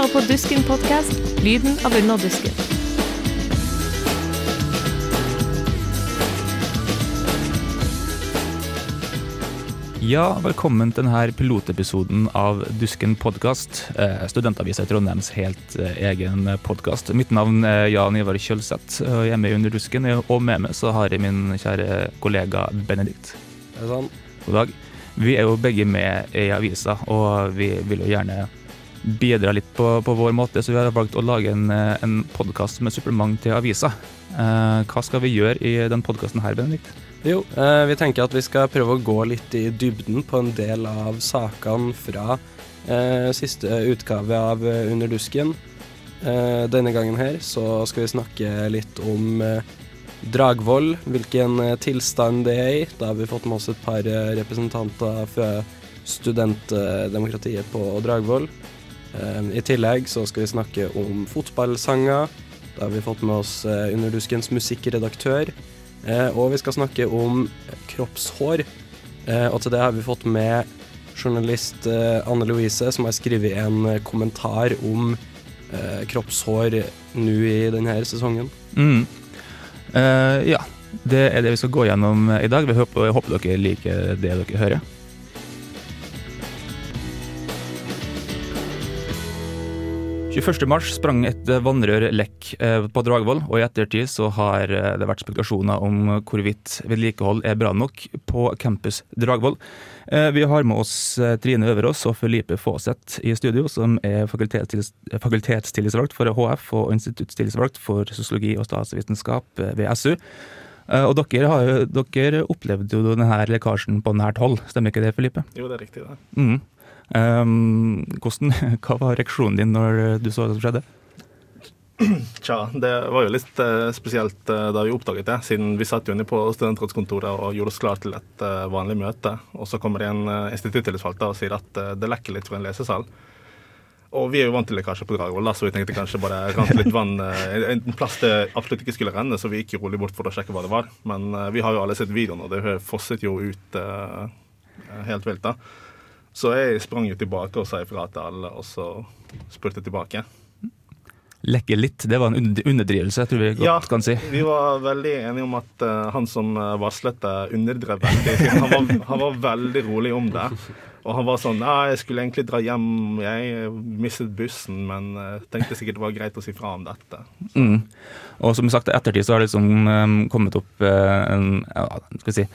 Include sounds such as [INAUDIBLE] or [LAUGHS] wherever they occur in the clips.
hører på Dusken podkast, lyden av underdusken. Ja, velkommen til denne pilotepisoden av Dusken podkast. Eh, Studentavisa i Trondheims helt eh, egen podkast. Mitt navn er Jan Ivar Kjølseth, jeg er med under Dusken. Og med meg så har jeg min kjære kollega Benedikt. Det er sånn. God dag. Vi er jo begge med i avisa, og vi vil jo gjerne bidra litt på, på vår måte, så vi har valgt å lage en, eh, en podkast med supplement til avisa. Eh, hva skal vi gjøre i den podkasten her, Benedikt? Jo, eh, vi tenker at vi skal prøve å gå litt i dybden på en del av sakene fra siste utgave av Under dusken. Denne gangen her så skal vi snakke litt om Dragvoll, hvilken tilstand det er i. Da har vi fått med oss et par representanter fra studentdemokratiet på Dragvoll. Eh, I tillegg så skal vi snakke om fotballsanger. Da har vi fått med oss Underduskens musikkredaktør. Eh, og vi skal snakke om kroppshår. Eh, og til det har vi fått med journalist eh, Anne Louise, som har skrevet en eh, kommentar om eh, kroppshår nå i denne sesongen. Mm. Uh, ja, det er det vi skal gå gjennom i dag. Vi håper, håper dere liker det dere hører. Mars sprang et vannrør lekk eh, på Dragvoll, og i ettertid så har eh, det vært spekulasjoner om hvorvidt vedlikehold er bra nok på campus Dragvoll. Eh, Vi har med oss Trine Øverås og Felipe Fawcett i studio, som er fakultetstillitsvalgt for HF og instituttstillitsvalgt for sosiologi og statsvitenskap ved SU. Og dere, har, dere opplevde jo denne lekkasjen på nært hold, stemmer ikke det, Felipe? Jo, det er riktig, det. Mm. Um, hvordan, [LAUGHS] hva var reaksjonen din når du så det som skjedde? Tja, det var jo litt eh, spesielt eh, da vi oppdaget det, siden vi satt jo inne på studentrådskontoret og gjorde oss klar til et eh, vanlig møte. Og så kommer det en instituttillitsvalgt og sier at det lekker litt fra en lesesal. Og vi er jo vant til lekkasje på Dragvoll, så vi tenkte kanskje bare rant litt vann en plass det absolutt ikke skulle renne, så vi gikk rolig bort for å sjekke hva det var. Men vi har jo alle sett videoen, og det fosset jo ut helt vilt, da. Så jeg sprang jo tilbake og sa ifra til alle, og så spurte jeg tilbake. Lekke litt, det var en underdrivelse, tror vi godt Ja, kan si. vi var veldig enige om at uh, han som eh, varslet det, underdrev veldig. Han var, han var veldig rolig om det. Og han var sånn Ja, jeg skulle egentlig dra hjem, jeg mistet bussen, men eh, tenkte sikkert det var greit å si fra om dette. Mm. Og som sagt, i ettertid så har det liksom um, kommet opp uh, en, ja, skal vi si,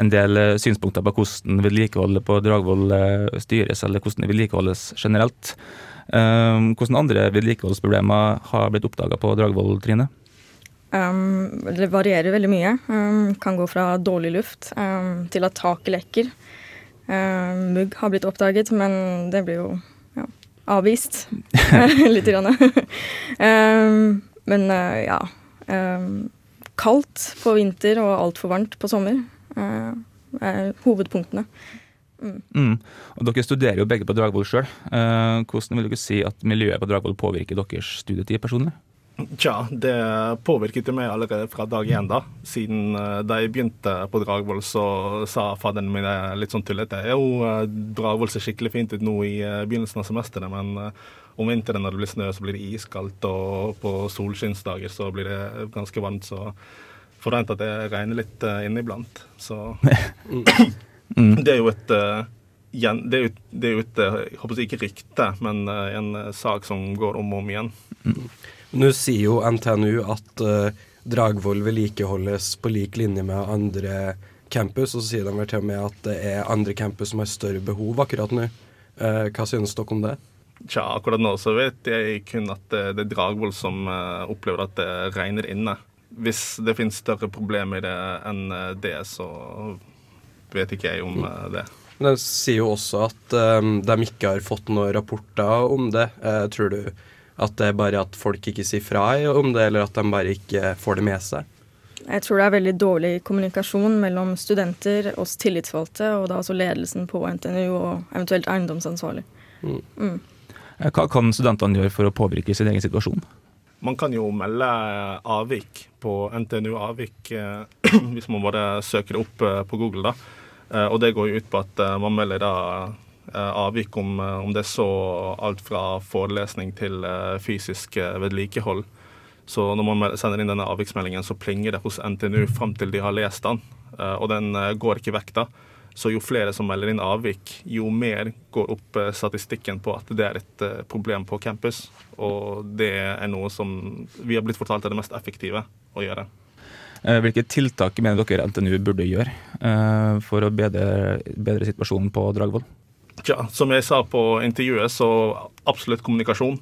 en del uh, synspunkter på hvordan vedlikeholdet på Dragvoll uh, styres, eller hvordan det vedlikeholdes generelt. Um, hvordan andre vedlikeholdsproblemer har blitt oppdaga på Dragvoll, Trine? Um, det varierer veldig mye. Um, kan gå fra dårlig luft um, til at taket lekker. Um, mugg har blitt oppdaget, men det blir jo ja, avvist [LAUGHS] litt. Grann. um, men uh, ja um, Kaldt på vinter og altfor varmt på sommer uh, er hovedpunktene. Mm. Og Dere studerer jo begge på Dragvoll sjøl. hvordan vil dere si at miljøet på Dragvoll påvirker deres studietid personlig? Tja, det påvirket jo meg allerede fra dag én, da. Siden eh, da jeg begynte på Dragvoll, så sa fadderen min eh, litt sånn tullete Jo, eh, Dragvoll ser skikkelig fint ut nå i begynnelsen av semesteret, men om vinteren når det blir snø, så blir det iskaldt, og på solskinnsdager så blir det ganske varmt, så forvent at det regner litt inniblant. Så [LAUGHS] Mm. det er jo et det er jo, det er jo et jeg håper ikke rykte, men en sak som går om og om igjen. Nå sier jo NTNU at uh, Dragvoll vedlikeholdes på lik linje med andre campus, og så sier de vel til og med at det er andre campus som har større behov akkurat nå. Uh, hva synes dere om det? Tja, akkurat nå så vet jeg kun at det, det er Dragvoll som uh, opplever at det regner inne. Hvis det finnes større problemer i det enn det, så vet ikke jeg om uh, det. Men De sier jo også at um, de ikke har fått noen rapporter om det. Uh, tror du at det er bare at folk ikke sier fra om det, eller at de bare ikke får det med seg? Jeg tror det er veldig dårlig kommunikasjon mellom studenter, oss tillitsvalgte, og da også ledelsen på NTNU og eventuelt eiendomsansvarlig. Mm. Eh, Hva kan studentene gjøre for å påvirke sin egen situasjon? Man kan jo melde avvik på NTNU Avvik eh, [CLEARS THROAT] hvis man bare søker det opp eh, på Google. da. Eh, Og det går jo ut på at man melder da avvik om, om det så alt fra forelesning til fysisk vedlikehold. Så når man sender inn denne avviksmeldingen, så plinger det hos NTNU fram til de har lest den. Og den går ikke vekk da. Så jo flere som melder inn avvik, jo mer går opp eh, statistikken på at det er et eh, problem på campus. Og det er noe som vi har blitt fortalt er det mest effektive å gjøre. Eh, hvilke tiltak mener dere NTNU burde gjøre for å bedre, bedre situasjonen på Dragvoll? Ja, som jeg sa på intervjuet, så absolutt kommunikasjon.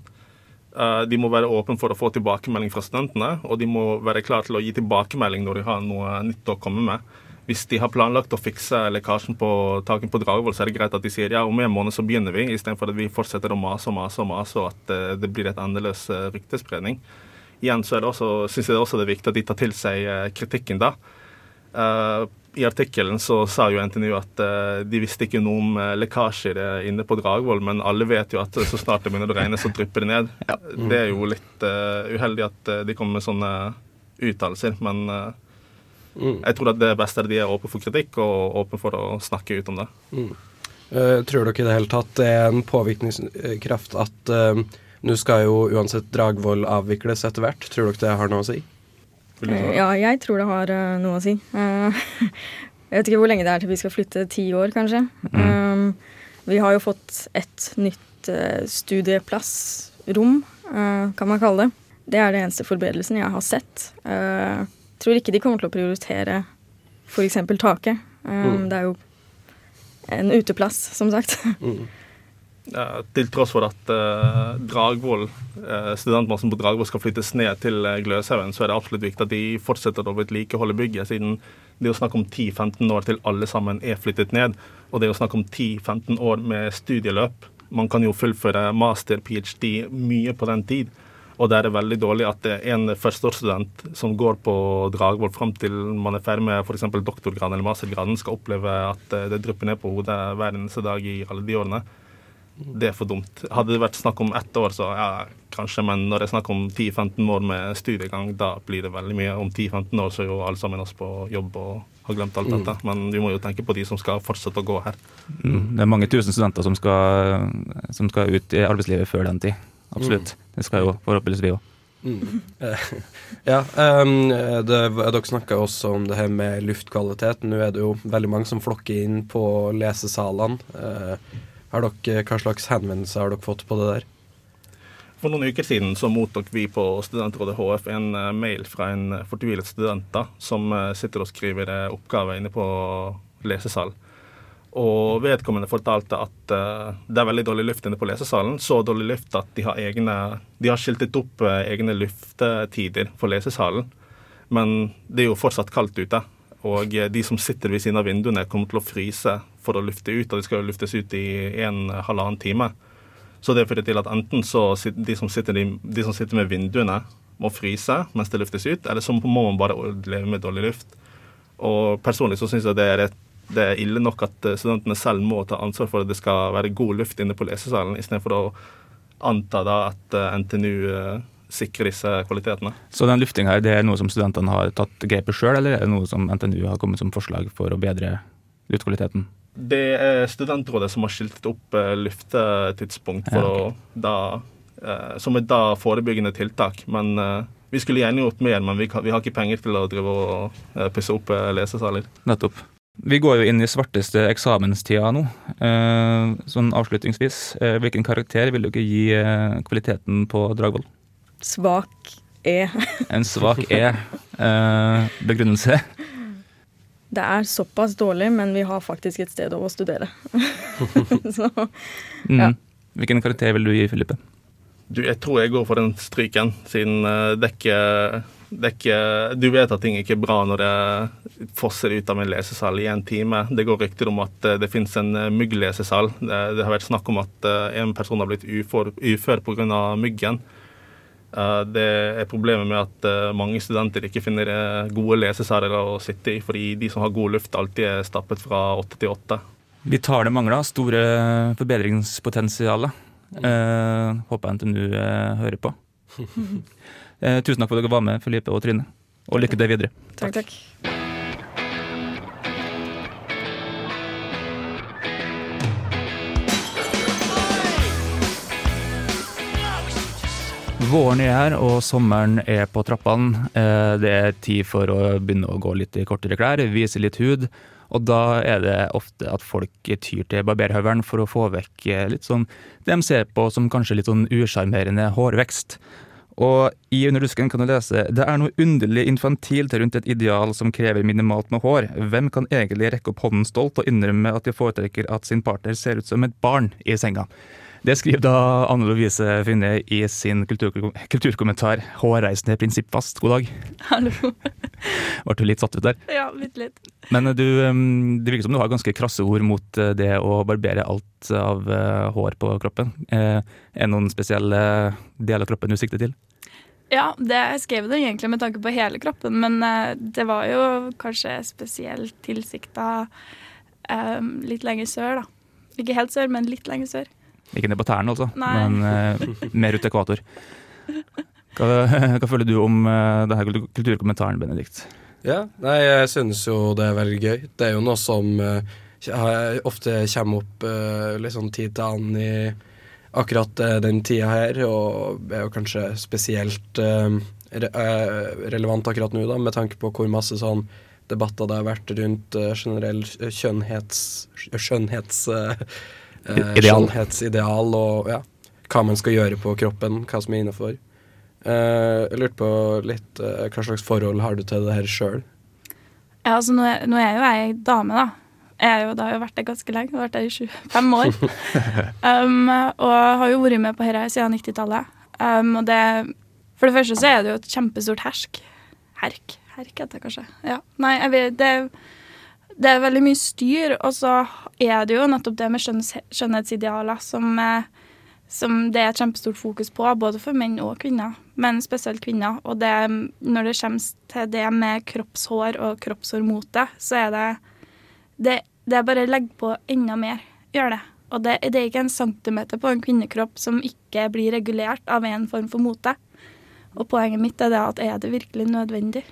De må være åpne for å få tilbakemelding fra studentene, og de må være klare til å gi tilbakemelding når de har noe nytt å komme med hvis de har planlagt å fikse lekkasjen på taket på Dragvoll, så er det greit at de sier ja, om en måned så begynner vi, istedenfor at vi fortsetter å mase og mase og mase, og at uh, det blir et endeløs uh, ryktespredning. Igjen så er det synes jeg også det er viktig at de tar til seg kritikken da. I artikkelen så sa jo NTNU at de visste ikke noe om lekkasjer inne på Dragvoll, men alle vet jo at så snart det begynner å regne, så drypper det ned. Ja. Det er jo litt uheldig at de kommer med sånne uttalelser, men Mm. Jeg tror at det beste er at de er åpne for kritikk og åpne for å snakke ut om det. Mm. Uh, tror dere i det hele tatt det er en påvirkningskraft at uh, nå skal jo uansett Dragvoll avvikles etter hvert? Tror dere det har noe å si? Ja, jeg tror det har uh, noe å si. [LAUGHS] jeg vet ikke hvor lenge det er til vi skal flytte. Ti år, kanskje. Mm. Um, vi har jo fått et nytt studieplassrom, kan man kalle det. Det er det eneste forberedelsen jeg har sett. Uh, tror ikke de kommer til å prioritere f.eks. taket. Um, mm. Det er jo en uteplass, som sagt. Mm. Ja, til tross for at uh, Dragvoll, uh, studentmassen på Dragvoll skal flyttes ned til Gløshaugen, så er det absolutt viktig at de fortsetter å vedlikeholde bygget, siden det er snakk om 10-15 år til alle sammen er flyttet ned. Og det er snakk om 10-15 år med studieløp. Man kan jo fullføre master, ph.d. mye på den tid. Og det er veldig dårlig at en førsteårsstudent som går på Dragvoll fram til man er ferdig med f.eks. doktorgraden eller mastergraden, skal oppleve at eh, det drypper ned på hodet hver eneste dag i alle de årene. Det er for dumt. Hadde det vært snakk om ett år, så ja, kanskje, men når det er snakk om 10-15 år med studiegang, da blir det veldig mye. Om 10-15 år så er jo alle sammen oss på jobb og har glemt alt dette. Mm. Men vi må jo tenke på de som skal fortsette å gå her. Mm. Det er mange tusen studenter som skal, som skal ut i arbeidslivet før den tid absolutt. Mm. Det skal jo forhåpentligvis vi òg. Mm. [LAUGHS] ja, um, det, dere snakka også om det her med luftkvalitet. Nå er det jo veldig mange som flokker inn på lesesalene. Uh, dere, hva slags henvendelser har dere fått på det der? For noen uker siden så mottok vi på Studentrådet HF en uh, mail fra en fortvilet student da, som uh, sitter og skriver oppgave inne på lesesal. Og vedkommende fortalte at uh, det er veldig dårlig luft inne på lesesalen. Så dårlig luft at de har, egne, de har skiltet opp uh, egne luftetider for lesesalen. Men det er jo fortsatt kaldt ute. Og de som sitter ved siden av vinduene, kommer til å fryse for å lufte ut. Og de skal jo luftes ut i en halvannen time. Så det fører til at enten så de som sitter, de, som sitter med vinduene, må fryse mens det luftes ut, eller så må man bare leve med dårlig luft. Og personlig så syns jeg det er et det er ille nok at eh, studentene selv må ta ansvar for at det skal være god luft inne på lesesalen, istedenfor å anta da at eh, NTNU eh, sikrer disse kvalitetene. Så den luftinga her, det er noe som studentene har tatt grepet sjøl, eller er det noe som NTNU har kommet som forslag for å bedre luftkvaliteten? Det er studentrådet som har skiltet opp luftetidspunkt for ja, okay. å da som et da forebyggende tiltak. Men vi skulle gjerne gjort mer, men vi, vi, har ikke penger til å drive og pusse opp lesesaler. Nettopp. Vi går jo inn i svarteste eksamenstida nå. Eh, sånn avslutningsvis, eh, hvilken karakter vil dere gi eh, kvaliteten på Dragvoll? Svak E. en svak E. begrunnelse? Det er såpass dårlig, men vi har faktisk et sted å studere. [LAUGHS] Så, mm. ja. Hvilken karakter vil du gi, Filippe? Du, jeg tror jeg går for den stryken, siden det ikke ikke, du vet at ting ikke er bra når det fosser ut av en lesesal i en time. Det går rykter om at eh, det finnes en eh, mygglesesal. Det, det, har vært snakk om at eh, en person har blitt ufør, ufør pga. myggen. Det er problemet med at mange studenter ikke finner gode lesesaler å sitte i, fordi de som har god luft, alltid er stappet fra åtte til åtte. Vi tar det mangler store forbedringspotensial. Eh, håper NTNU eh, hører på. [LAUGHS] Eh, tusen takk for at dere var med, Felipe og Trine. Og lykke til videre. Takk, takk. Våren er her, og sommeren er på trappene. Eh, Det er tid for å begynne å gå litt i kortere klær, vise litt hud. Og da er det ofte at folk tyr til barberhøvelen for å få vekk eh, litt sånn det de ser på som kanskje litt sånn usjarmerende hårvekst. Og i Under dusken kan du lese det er noe underlig infantilt rundt et ideal som krever minimalt med hår. Hvem kan egentlig rekke opp hånden stolt og innrømme at de foretrekker at sin partner ser ut som et barn i senga? Det skriver da Anne Lovise Finne i sin kulturkom kulturkommentar 'Hårreisende prinsippfast'. God dag. Hallo. [LAUGHS] Ble du litt satt ut der? Ja, bitte litt. Men du, um, det virker som du har ganske krasse ord mot uh, det å barbere alt av hår på kroppen. Er det noen spesielle deler av kroppen du sikter til? Ja, det jeg skrev det egentlig med tanke på hele kroppen, men eh, det var jo kanskje spesielt tilsikta um, litt lenger sør, da. Ikke helt sør, men litt lenger sør. Ikke ned på tærne, altså, Nei. men uh, mer ut ekvator. Hva, hva føler du om uh, denne kulturkommentaren, Benedikt? Ja, nei, jeg synes jo det er veldig gøy. Det er jo noe som uh, ofte kommer opp uh, litt sånn tid til annen i akkurat uh, den tida her, og er jo kanskje spesielt eh, re eh, relevant akkurat nå, da, med tanke på hvor masse sånn debatter det har vært rundt eh, generell skjønnhets... skjønnhets... eh, skjønnhetsideal og ja, hva man skal gjøre på kroppen, hva som er innafor. Eh, jeg lurte på litt eh, hva slags forhold har du til det her sjøl? Ja, altså nå er, nå er jo jeg dame, da. Jeg er jo, da har jo vært det ganske lenge. Jeg har vært det i 25 år. [LAUGHS] um, og har jo vært med på dette siden 90-tallet. Um, og det For det første så er det jo et kjempestort hersk. Herk. Herk heter det kanskje. Ja. Nei, jeg vet, det, det er veldig mye styr, og så er det jo nettopp det med skjønnhetsidealer som, eh, som det er et kjempestort fokus på, både for menn og kvinner, men spesielt kvinner. Og det, når det kommer til det med kroppshår og kroppshårmote, så er det det, det er bare å legge på enda mer. Gjør det. Og det, det er ikke en centimeter på en kvinnekropp som ikke blir regulert av en form for mote. Og poenget mitt er det at er det virkelig nødvendig?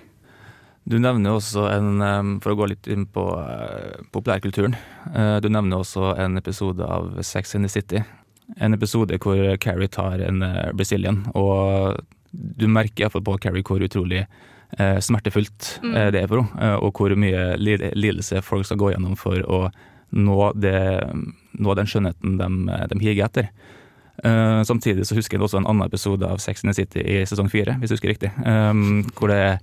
Du nevner også en, for å gå litt inn på uh, populærkulturen, uh, du nevner også en episode av Sex in the City. En episode hvor Carrie tar en uh, Brazilian, og du merker iallfall på Carrie hvor utrolig smertefullt Mm. det er for henne, og hvor mye lidelse folk skal gå gjennom for å nå, det, nå den skjønnheten de, de higer etter. Uh, samtidig så husker jeg også en annen episode av Sex in the City i sesong fire, hvis du husker riktig. Um, hvor det,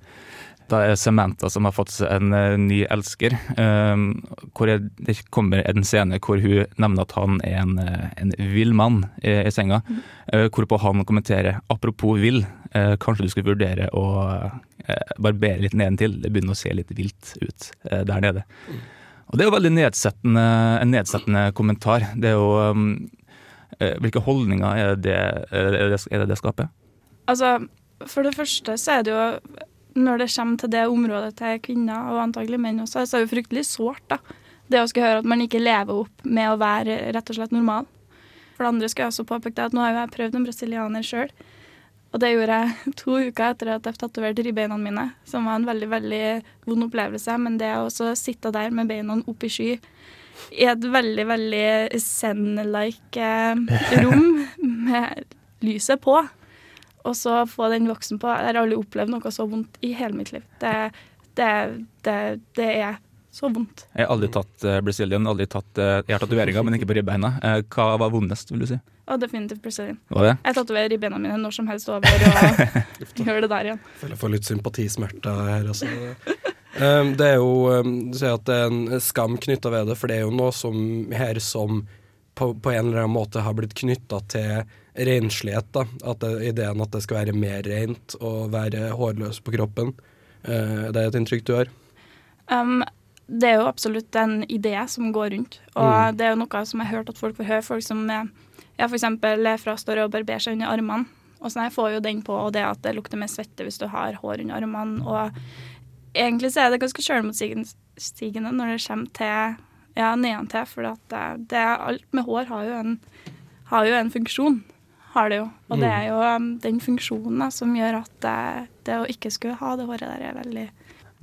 da er Samantha som har fått seg en uh, ny elsker. Um, hvor det, kommer en scene hvor hun nevner at han er en, uh, en vill mann i, i senga. Uh, hvorpå han kommenterer 'apropos vill', uh, kanskje du skulle vurdere å uh, barbere litt nedentil. Det begynner å se litt vilt ut der nede. Og det er jo veldig nedsettende, en nedsettende kommentar. Det er jo um, eh, Hvilke holdninger er det er det, er det, det skaper? Altså, for det første så er det jo Når det kommer til det området til kvinner, og antagelig menn også, så er det fryktelig sårt, da. Det å skulle høre at man ikke lever opp med å være rett og slett normal. For det andre skal jeg også påpeke at nå har jo jeg prøvd en brasilianer sjøl. Og det gjorde jeg to uker etter at jeg tatoverte ribbeina mine, som var en veldig veldig vond opplevelse. Men det å også sitte der med beina opp i sky i et veldig, veldig zen-like eh, [LAUGHS] rom med lyset på, og så få den voksen på Jeg har aldri opplevd noe så vondt i hele mitt liv. Det, det, det, det er så vondt. Jeg har aldri tatt uh, Brazilian, aldri tatt uh, Jeg har tatoveringer, men ikke på ribbeina. Uh, hva var vondest, vil du si? Og definitivt Brazilian. Var det? Jeg tatoverer ribbeina mine når som helst over og [LAUGHS] [LAUGHS] gjør det der igjen. Føler jeg får litt sympatismerter her, altså. Um, det er jo um, Du sier at det er en skam knytta ved det, for det er jo noe som her som på, på en eller annen måte har blitt knytta til renslighet. da At det, Ideen at det skal være mer rent og være hårløs på kroppen. Uh, det er et inntrykk du har? Um, det er jo absolutt en idé som går rundt, og det er jo noe som jeg har hørt at folk får høre. Folk som eh, ja, for eksempel er fra står og barberer seg under armene. Og sånn, jeg får jo den på, og det at det lukter mer svette hvis du har hår under armene. Og egentlig så er det ganske sjølmotsigende når det kommer til ja, nedentil, for det, det alt med hår har jo en, har jo en funksjon. Har det jo. Og det er jo um, den funksjonen da, som gjør at det, det å ikke skulle ha det håret der, er veldig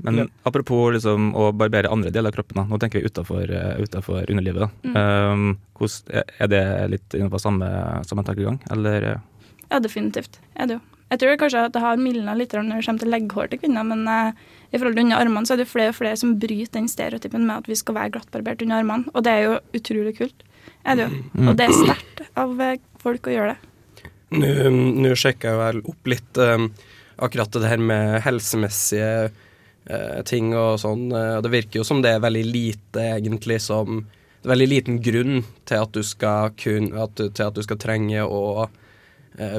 Men apropos liksom, å barbere andre deler av kroppen, da. nå tenker vi utafor underlivet. Da. Um, hvordan, er det litt innenfor samme, samme tankegang, eller? Ja, definitivt. Er det jo. Jeg tror kanskje at det har mildna litt når det kommer til legghår til kvinner, men eh, i forhold til under armene så er det flere og flere som bryter den stereotypen med at vi skal være glattbarbert under armene, og det er jo utrolig kult. Er det jo. Mm. Og det er sterkt av eh, folk å gjøre det. Nå nå sjekker jeg vel opp litt eh, akkurat det her med helsemessige eh, ting og sånn. og det virker jo som det er veldig lite egentlig som Det er veldig liten grunn til at du skal, kun, at, til at du skal trenge å eh,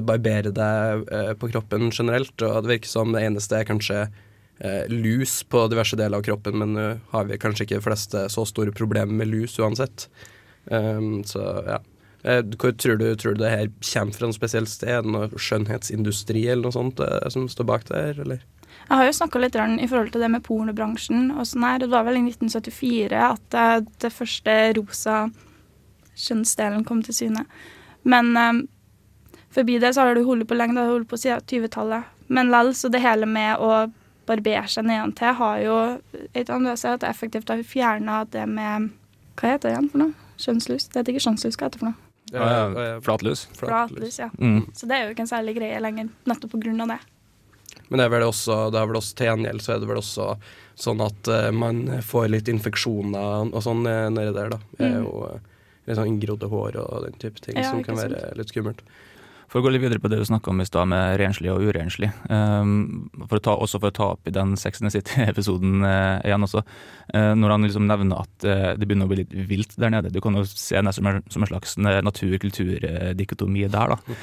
barbere deg eh, på kroppen generelt. Og det virker som det eneste er kanskje eh, lus på diverse deler av kroppen, men nå har vi kanskje ikke de fleste så store problemer med lus uansett. Um, så ja. Eh, Hvor tror du, tror du det her kommer fra noe spesielt sted? Noe skjønnhetsindustri eller noe sånt eh, som står bak der, eller? Jeg har jo snakka litt i forhold til det med pornobransjen og sånn her. Det var vel i 1974 at eh, det første rosa kjønnsdelen kom til syne. Men eh, forbi det så har du holdt på lenge, det har holdt på siden 20-tallet. Men lell, så det hele med å barbere seg nedentil har jo et annet at det effektivt har fjerna det med Hva heter det igjen for noe? Kjønnslus? Det heter ikke kjønnslus, hva heter det for noe? Ja, ja, Flatlus. Flatlus, ja. Mm. Så det er jo ikke en særlig greie lenger, nettopp på grunn av det. Men det er vel også, det er vel også til gjengjeld så er det vel også sånn at uh, man får litt infeksjoner og sånn eh, nedi der, da. Det er Mm. jo eh, litt sånn inngrodde hår og den type ting Ja, som kan sant. være litt skummelt. For å gå litt videre på det du snakka om i stad, med renslig og urenslig. Um, for ta, også for å ta opp i den Sex and City-episoden uh, igjen også. Uh, når han liksom nevner at uh, det begynner å bli litt vilt der nede. Du kan jo se det som som en slags natur-kultur-dikotomi der, da.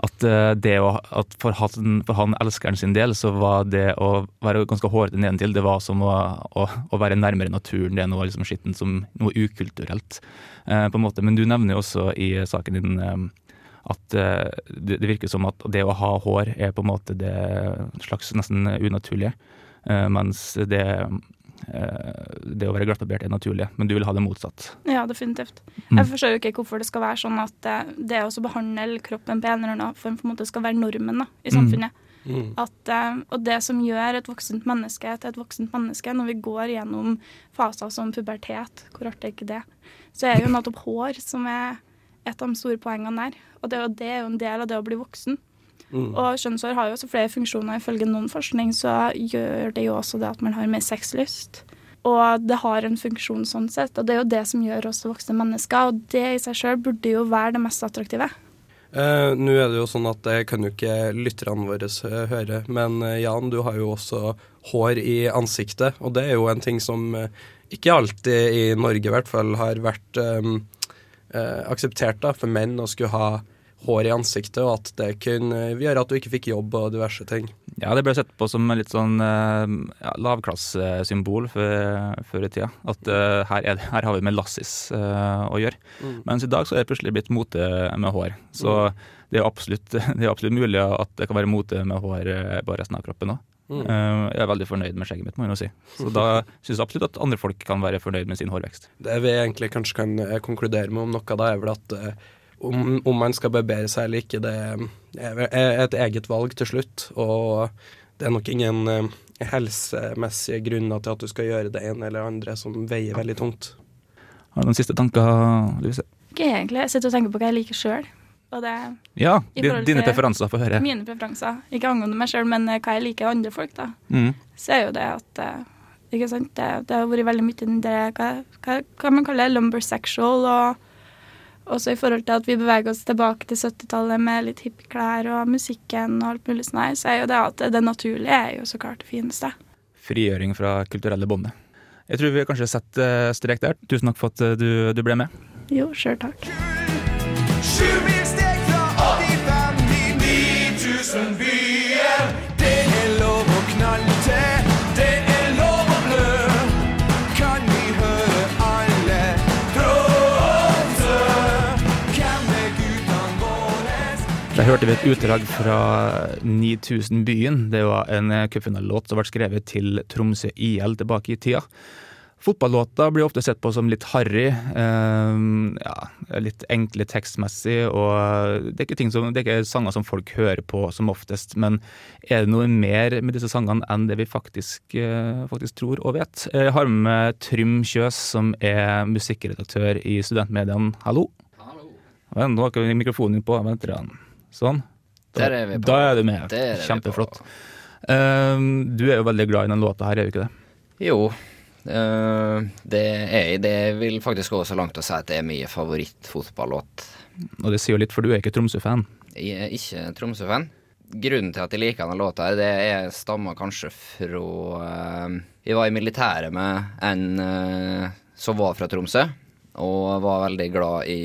At, det å, at for, han, for han elskeren sin del, så var det å være ganske hårete nedentil, det var som å, å, å være nærmere naturen. Det er noe liksom skittent, som noe ukulturelt, på en måte. Men du nevner jo også i saken din um, at eh, det, det virker som at det å ha hår er på en måte det slags nesten unaturlige, eh, mens det, eh, det å være glattbarbert er naturlig, men du vil ha det motsatt. Ja, definitivt. Mm. Jeg forstår jo ikke hvorfor det skal være sånn at det å behandle kroppen på en eller annen form på en måte skal være normen da, i Mm. samfunnet. Mm. At, og det som gjør et voksent menneske til et voksent menneske, når vi går gjennom faser som pubertet, hvor artig er ikke det, så er jo [LAUGHS] nettopp hår som er et av de store poengene der. Og det, det er jo en del av det å bli voksen. Mm. Og kjønnshår har jo også flere funksjoner. Ifølge noen forskning så gjør det jo også det at man har mer sexlyst. Og det har en funksjon sånn sett, og det er jo det som gjør oss til voksne mennesker. Og det i seg sjøl burde jo være det mest attraktive. Eh, Nå er det jo sånn at det kan jo ikke lytterne våre høre, men eh, Jan, du har jo også hår i ansiktet, og det er jo en ting som eh, ikke alltid i Norge i hvert fall har vært eh, eh, akseptert da, for menn å skulle ha hår i ansiktet, og at det kunne gjøre at du ikke fikk jobb og diverse ting. Ja, det ble sett på som litt sånn eh, ja, lavklassesymbol før, i tida. At eh, her, er, her har vi med lassis eh, å gjøre. Mm. Mens i dag så er det plutselig blitt mote med hår. Så det er absolutt, [LAUGHS] det er absolutt mulig at det kan være mote med hår eh, på resten av kroppen òg. Mm. jeg er veldig fornøyd med skjegget mitt, må jeg nå si. Så da syns jeg absolutt at andre folk kan være fornøyd med sin hårvekst. Det vi egentlig kanskje kan eh, konkludere med om noe, da, er vel at eh, om, om man skal barbere seg eller ikke, det er et eget valg til slutt. Og det er nok ingen eh, helsemessige grunner til at du skal gjøre det ene eller andre som veier veldig tungt. Har du noen siste tanker, Livise? Ikke egentlig. Jeg sitter og tenker på hva jeg liker sjøl. Og det Ja, dine preferanser, få høre. mine preferanser. Ikke angående meg sjøl, men eh, hva jeg liker av andre folk, da. Mm. Så er jo det at eh, Ikke sant. Det, det har vært veldig mye det hva, hva, hva man kaller lumbersexual, og også i forhold til at vi beveger oss tilbake til 70-tallet med litt hippieklær og musikken og alt mulig sånn her, så er jo det at det naturlige er jo så klart det fineste. Frigjøring fra kulturelle båndet. Jeg tror vi kanskje setter eh, strek der. Tusen takk for at du, du ble med. Jo, sjøl takk. Sjumilssteg Der hørte vi et utdrag fra 9000-byen. Det var en eh, cupfinalelåt som ble skrevet til Tromsø IL tilbake i tida. Fotballåter blir ofte sett på som litt harry, eh, ja, litt enkle tekstmessig, og det er, som, det er ikke sanger som folk hører på som oftest, men er det noe mer med disse sangene enn det vi faktisk, eh, faktisk tror og vet? Jeg har med Trym Kjøs, som er musikkredaktør i Studentmediene. Hallo? Hallo. Nå har ikke mikrofonen på, vent litt. Sånn. Der er vi på. Da er du med. Er Kjempeflott. Eh, du er jo veldig glad i den låta her, er du ikke det? Jo, Uh, det er jeg. Det vil faktisk gå så langt å si at det er min favorittfotballåt. Og det sier jo litt, for du er ikke Tromsø-fan. Jeg er ikke Tromsø-fan. Grunnen til at jeg liker denne låta, det er, stammer kanskje fra uh, Jeg var i militæret med en uh, som var fra Tromsø, og var veldig glad i,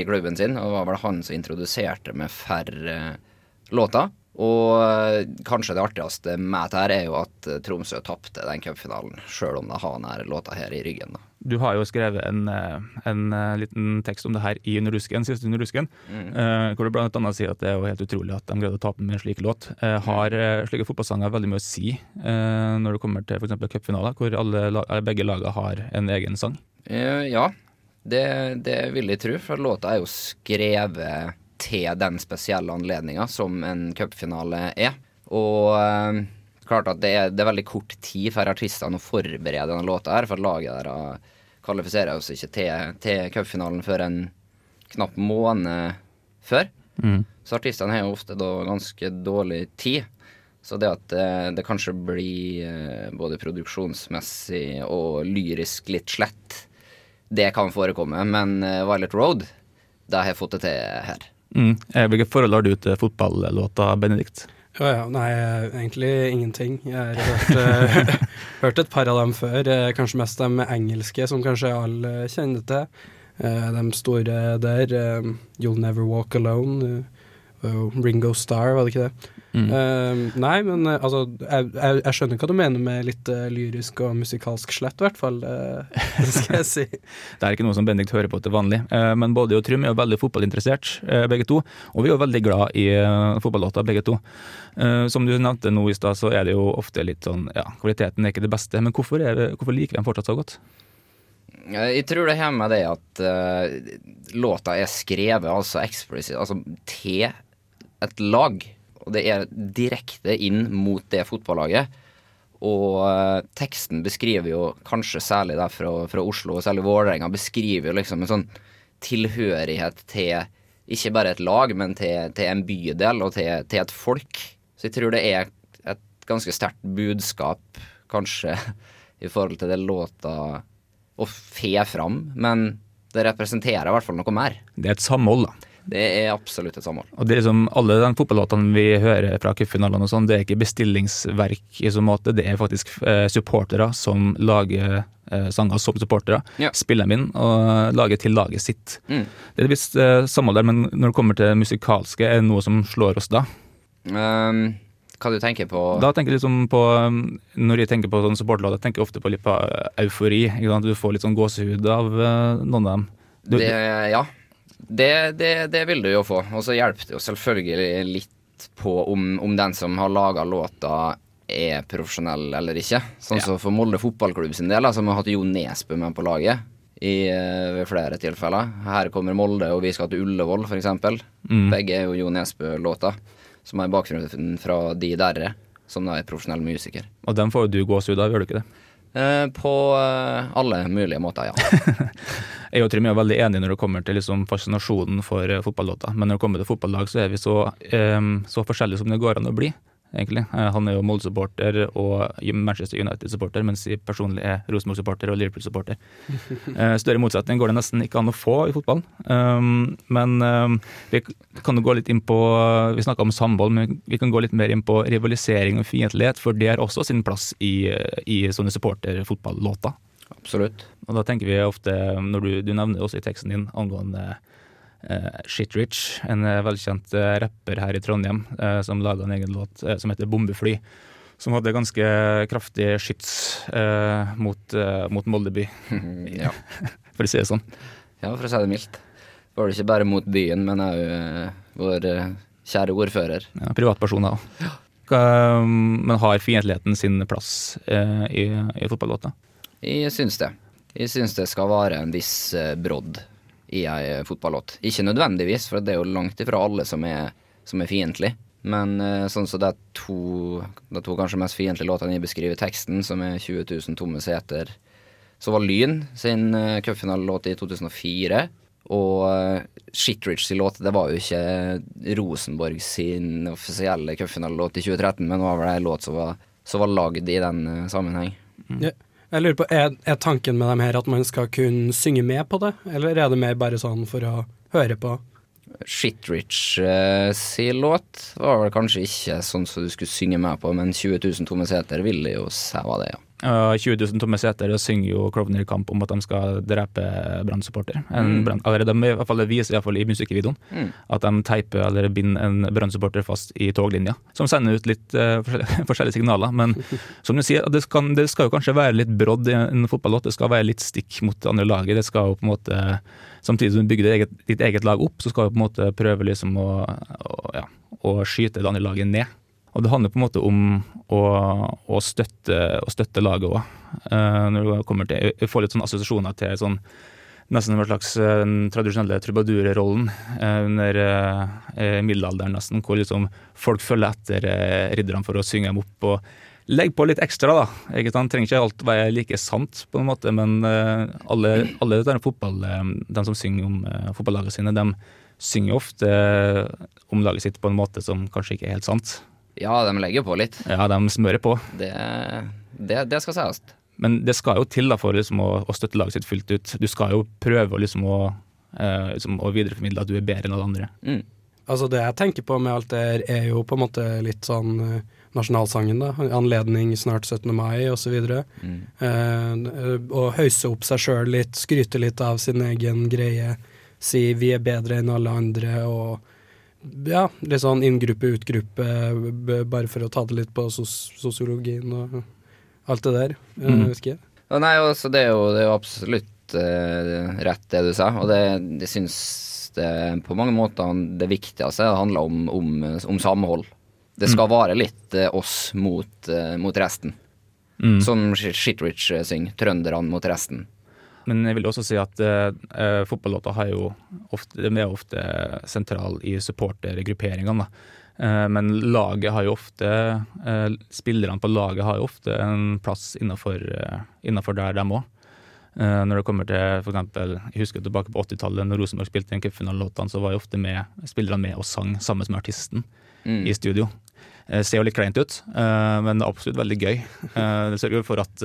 i klubben sin. Og det var vel han som introduserte med færre låter. Og eh, kanskje det artigste med dette er jo at eh, Tromsø tapte den cupfinalen, sjøl om de har denne låta her i ryggen. da. Du har jo skrevet en, eh, en eh, liten tekst om det her i Underdusken, siste Underdusken, Mm. eh, hvor du annet sier at det er jo helt utrolig at de greide å tape med en slik låt. Eh, har eh, slike fotballsanger veldig mye å si eh, når det kommer til f.eks. cupfinaler, hvor alle, begge lagene har en egen sang? Eh, ja, det, det vil jeg tro, for låta er jo skrevet til den spesielle anledninga som en cupfinale er. Og øh, klart at det er, det er veldig kort tid for artistene å forberede denne låta her, for laget der kvalifiserer oss ikke til, til cupfinalen før en knapp måned før. Mm. Så artistene har jo ofte da ganske dårlig tid. Så det at eh, det kanskje blir eh, både produksjonsmessig og lyrisk litt slett, det kan forekomme. Men eh, Violet Road, det har jeg fått det til her. Mm. Hvilke forhold har du til fotballåta, Benedikt? Ja, ja, nei, eh, egentlig ingenting. Jeg har hørt, eh, [LAUGHS] hørt et par av dem før, eh, kanskje mest de engelske, som kanskje alle kjenner til. Eh, de store der, eh, You'll Never Walk Alone, eh, Ringo Starr, var det ikke det? Mm. Uh, nei, men uh, altså, jeg, jeg, jeg skjønner hva du mener med litt uh, lyrisk og musikalsk slett, i hvert fall. eh, det [LAUGHS] skal jeg si. Det er ikke noe som Benedikt hører på til vanlig, eh, men både jeg og Trym er jo veldig fotballinteressert, eh, begge to. Og vi er jo veldig glad i eh, fotballåter, begge to. Eh, Som du nevnte nå i stad, så er det jo ofte litt sånn ja, kvaliteten er ikke det beste. Men hvorfor, er det, hvorfor liker vi dem fortsatt så godt? Eh, Jeg tror det har med det at uh, låta er skrevet altså eksplisitt altså til et lag. Og det er direkte inn mot det fotballaget. Og eh, teksten beskriver jo kanskje særlig der fra, fra Oslo, og særlig Vålerenga, beskriver jo liksom en sånn tilhørighet til ikke bare et lag, men til, til en bydel og til, til et folk. Så jeg tror det er et ganske sterkt budskap, kanskje, i forhold til det låta å fe fram, men det representerer i hvert fall noe mer. Det er et samhold, da. Det er absolutt et samhold. Og det er liksom Alle de fotballåtene vi hører fra cupfinalene, og sånn, det er ikke bestillingsverk i så måte. Det er faktisk eh, supportere som lager eh, sanger som supportere. Ja. Spiller dem inn og lager til laget sitt. Mm. Det er et visst eh, samhold der, men når det kommer til musikalske, er det noe som slår oss da? Um, hva du tenker på Da tenker jeg liksom på um, Når jeg tenker på sånn supporterlåt, jeg tenker ofte på litt på eh, eufori. Du får litt sånn gåsehud av eh, noen av dem. Du, det, Ja, det, det, det vil du jo få. Og så hjelper det jo selvfølgelig litt på om, om den som har laga låta er profesjonell eller ikke. Sånn som for Molde fotballklubb sin del, som har hatt Jo Nesbø med på laget i, eh, ved flere tilfeller. Her kommer Molde, og vi skal til Ullevål, f.eks. Mm. Begge er jo Jo Nesbø-låter, som har bakgrunnen fra De Derre, som da er profesjonell musiker. og den får jo du gåsehud av, gjør du ikke det? Eh, på eh, alle mulige måter, ja. [LAUGHS] Jeg og Trym er veldig enige når det kommer til liksom fascinasjonen for eh, fotballåter. Men når det kommer til fotballag, så er vi så, um, så forskjellige som det går an å bli. Egentlig. Eh, han er jo Molde-supporter og Manchester United-supporter, mens jeg personlig er Rosenborg-supporter og Liverpool-supporter. [LAUGHS] Eh, større motsetning går det nesten ikke an å få i fotballen. Um, men um, vi kan jo gå litt inn på Vi snakka om samhold, men vi kan gå litt mer inn på rivalisering og fiendtlighet, for det har også sin plass i, i sånne supporter-fotballåter. Absolutt. Og da tenker vi ofte, når du, du nevner også i teksten din angående eh, Shit en eh, velkjent eh, rapper her i Trondheim som laga en egen låt som heter Bombefly. Som hadde ganske kraftig skyts mot, mot Moldeby, [LAUGHS] ja. [LAUGHS] for å si det sånn. ja, for å si det mildt. Var det ikke bare mot byen, men òg vår kjære ordfører. Ja, privatpersoner òg. Men har fiendtligheten sin plass i, i fotballåta? Jeg syns det. Jeg syns det skal være en viss brodd i ei fotballåt. Ikke nødvendigvis, for det er jo langt ifra alle som er, som er fiendtlig. Men eh, sånn som de to, de to kanskje mest fiendtlige låtene jeg beskriver teksten, som er 20 000 tomme seter, så var Lyn sin uh, cupfinalelåt i 2004 Og uh, sin låt, det var jo ikke Rosenborg sin offisielle cupfinalelåt i 2013, men det var vel ei låt som var, som var lagd i den uh, sammenheng. Ja. Jeg lurer på, er, er tanken med dem her at man skal kunne synge med på det, eller er det mer bare sånn for å høre på? Shitrich eh, si låt var vel kanskje ikke sånn som du skulle synge med på, men 20 000 tomme seter ville jo sæva det, ja. Uh, 20 000 tomme seter og synger jo Klovner i kamp om at de skal drepe Brann-supporter. Mm. De viser i, hvert fall i musikkvideoen Mm. at de teiper eller binder en Brann-supporter fast i toglinja. Som sender ut litt uh, forskjellige, [LAUGHS] forskjellige signaler. Men [LAUGHS] som du sier, det skal, det skal jo kanskje være litt brodd i en fotballåt. Det skal være litt stikk mot det andre laget. Det skal jo på en måte Samtidig som du bygger ditt eget, ditt eget lag opp, så skal du på en måte prøve liksom å, å, ja, å skyte det andre laget ned. Og det handler på en måte om å, å, støtte, å støtte laget òg. når det kommer til Jeg får litt sånne assosiasjoner til sånn nesten en slags eh, den tradisjonelle trubadurrollen eh, under eh, middelalderen, nesten, hvor liksom folk følger etter eh, ridderne for å synge dem opp. og Legg på litt ekstra, da. Ikke sant? Trenger ikke alt være like sant, på en måte, men eh, alle, alle der fotball, eh, de som synger om fotballagene sine, de synger ofte eh, om laget sitt på en måte som kanskje ikke er helt sant. Ja, de legger på litt. Ja, de smører på. Det, det, det skal sies. Men det skal jo til da for liksom, å, å støtte laget sitt fullt ut. Du skal jo prøve liksom, å, eh, liksom, å videreformidle at du er bedre enn alle andre. Mm. Altså Det jeg tenker på med alt det her, er jo på en måte litt sånn eh, nasjonalsangen, da. Anledning snart 17. mai, osv. Mm. Eh, å hausse opp seg sjøl litt, skryte litt av sin egen greie. Si 'vi er bedre enn alle andre', og ja, litt sånn inngruppe, utgruppe, bare for å ta det litt på sos sosiologien og alt det der. Eh, Mm. Husker jeg. Ja, Nei, altså, det, er jo, det er jo absolutt eh, rett det du sa, og det, jeg syns det på mange måter det viktigste handler om, om, om samhold. Det skal være litt eh, oss mot, eh, mot resten. Mm. Som Shitrich synger. Trønderne mot resten. Men jeg vil også si at uh, fotballåter har jo ofte, er ofte sentral i supportergrupperingene. Eh, men laget har jo ofte uh, Spillerne på laget har jo ofte en plass innenfor, uh, der, dem òg. når det kommer til eksempel, Jeg husker tilbake på 80-tallet, når Rosenborg spilte en cupfinalelåtene, så var jo ofte med, spillerne med og sang sammen med artisten Mm. i studio. Det ser jo litt kleint ut, men det er absolutt veldig gøy. Det sørger for at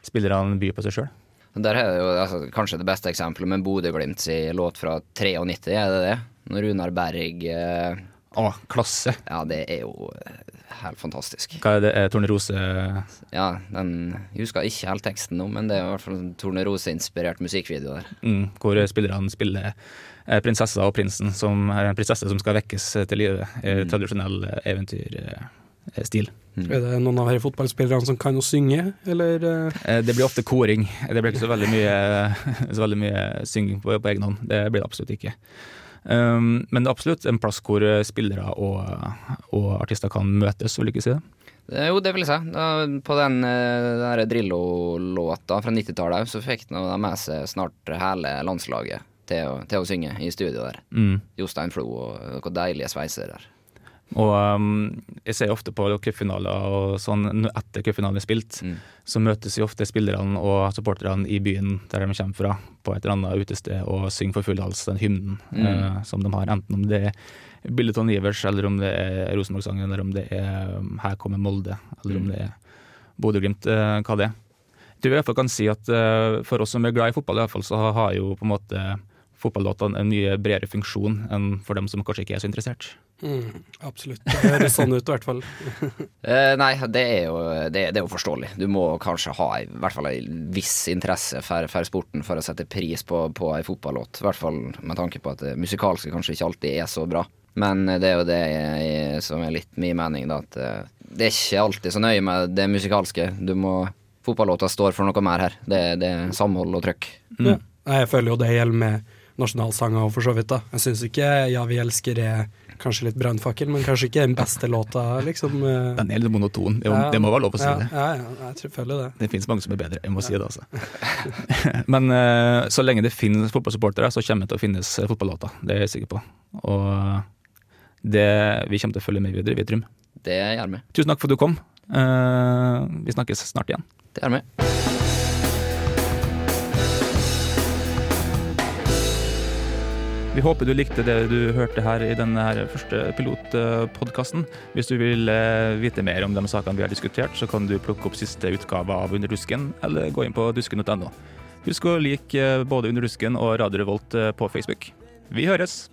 spillerne byr på seg sjøl. Der er det jo altså, kanskje det beste eksempelet med Bodø-Glimt låt fra 93, er det det? Når Runar Berg eh, Å, klasse! Ja, det er jo eh, helt fantastisk. Hva er det? Er Tornerose Ja, den Jeg husker ikke helt teksten nå, men det er i hvert fall en Tornerose-inspirert musikkvideo der. mm, hvor spillerne spiller eh, prinsessa og prinsen, som er en prinsesse som skal vekkes eh, til live. Mm. Tradisjonell eh, Mm. Er det noen av disse fotballspillerne som kan å synge, eller? eh? Eh, det blir ofte koring. Det blir ikke så veldig mye, [LAUGHS] så veldig mye synging på, på egen hånd. Det blir det absolutt ikke. Um, men det er absolutt en plass hvor spillere og, og artister kan møtes, vil du ikke si det? Jo, det vil jeg si. På den, den Drillo-låta fra 90-tallet så fikk de med seg snart hele landslaget til å, til å synge i studio der. Mm. Jostein Flo og noen deilige sveiser der. Og um, jeg ser ofte på cupfinaler og sånn, etter cupfinalen er spilt, Mm. så møtes jo ofte spillerne og supporterne i byen der de kommer fra, på et eller annet utested og synger for full hals den hymnen Mm. uh, som de har, enten om det er Billiton Ivers, eller om det er Rosenborg-sangen, eller om det er um, Her kommer Molde, eller om Mm. det er Bodø-Glimt, uh, hva det er. Jeg tror i hvert fall kan si at uh, for oss som er glad i fotball, i hvert fall, så har jo på en måte fotballåtene en mye bredere funksjon enn for dem som kanskje ikke er så interessert. Mm, absolutt. Det høres sånn ut, i hvert fall. uh, [LAUGHS] nei, det er, jo, det, det er jo forståelig. Du må kanskje ha i hvert fall en viss interesse for, for sporten for å sette pris på, på ei fotballåt. I hvert fall med tanke på at det musikalske kanskje ikke alltid er så bra. Men det er jo det jeg, som er litt min mening, da. At eh, det er ikke alltid så nøye med det musikalske. Du må Fotballåta står for noe mer her. Det, det er samhold og trøkk. Ja. Jeg føler jo det gjelder med nasjonalsanger og for så vidt. da. Jeg syns ikke 'Ja, vi elsker' er kanskje litt brannfakkel, men kanskje ikke den beste låta, liksom. eh. Den er litt monoton, det, Ja. det må være lov å si ja, det. Ja, ja, jeg tror, føler det. Det finnes mange som er bedre, jeg må si det altså. [LAUGHS] Men uh, så lenge det finnes fotballsupportere, så kommer det til å finnes eh, fotballåter. Det er jeg sikker på. Og det, vi kommer til å følge med videre, vi, Trym. Det gjør vi. Tusen takk for at du kom. Uh, vi snakkes snart igjen. Det gjør vi. Vi håper du likte det du hørte her i denne her første pilotpodkasten. Hvis du vil eh, vite mer om de sakene vi har diskutert, så kan du plukke opp siste utgave av Under dusken, eller gå inn på dusken.no. Husk å like eh, både Under dusken og Radio Revolt eh, på Facebook. Vi høres!